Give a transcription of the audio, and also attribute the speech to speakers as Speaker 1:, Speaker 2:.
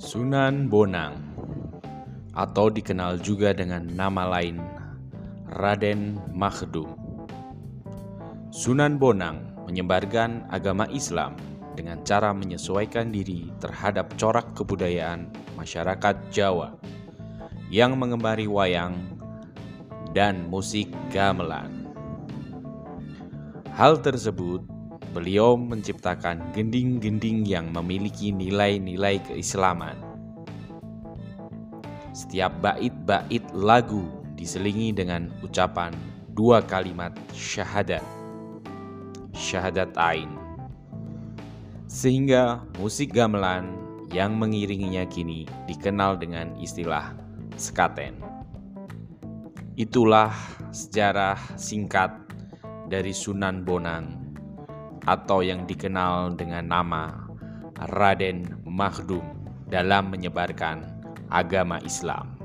Speaker 1: Sunan Bonang atau dikenal juga dengan nama lain Raden Makhdum. Sunan Bonang menyebarkan agama Islam dengan cara menyesuaikan diri terhadap corak kebudayaan masyarakat Jawa yang mengembari wayang dan musik gamelan. Hal tersebut beliau menciptakan gending-gending yang memiliki nilai-nilai keislaman. Setiap bait-bait lagu diselingi dengan ucapan dua kalimat syahadat. Syahadat Ain. Sehingga musik gamelan yang mengiringinya kini dikenal dengan istilah sekaten. Itulah sejarah singkat dari Sunan Bonang atau yang dikenal dengan nama Raden Makhdum dalam menyebarkan agama Islam.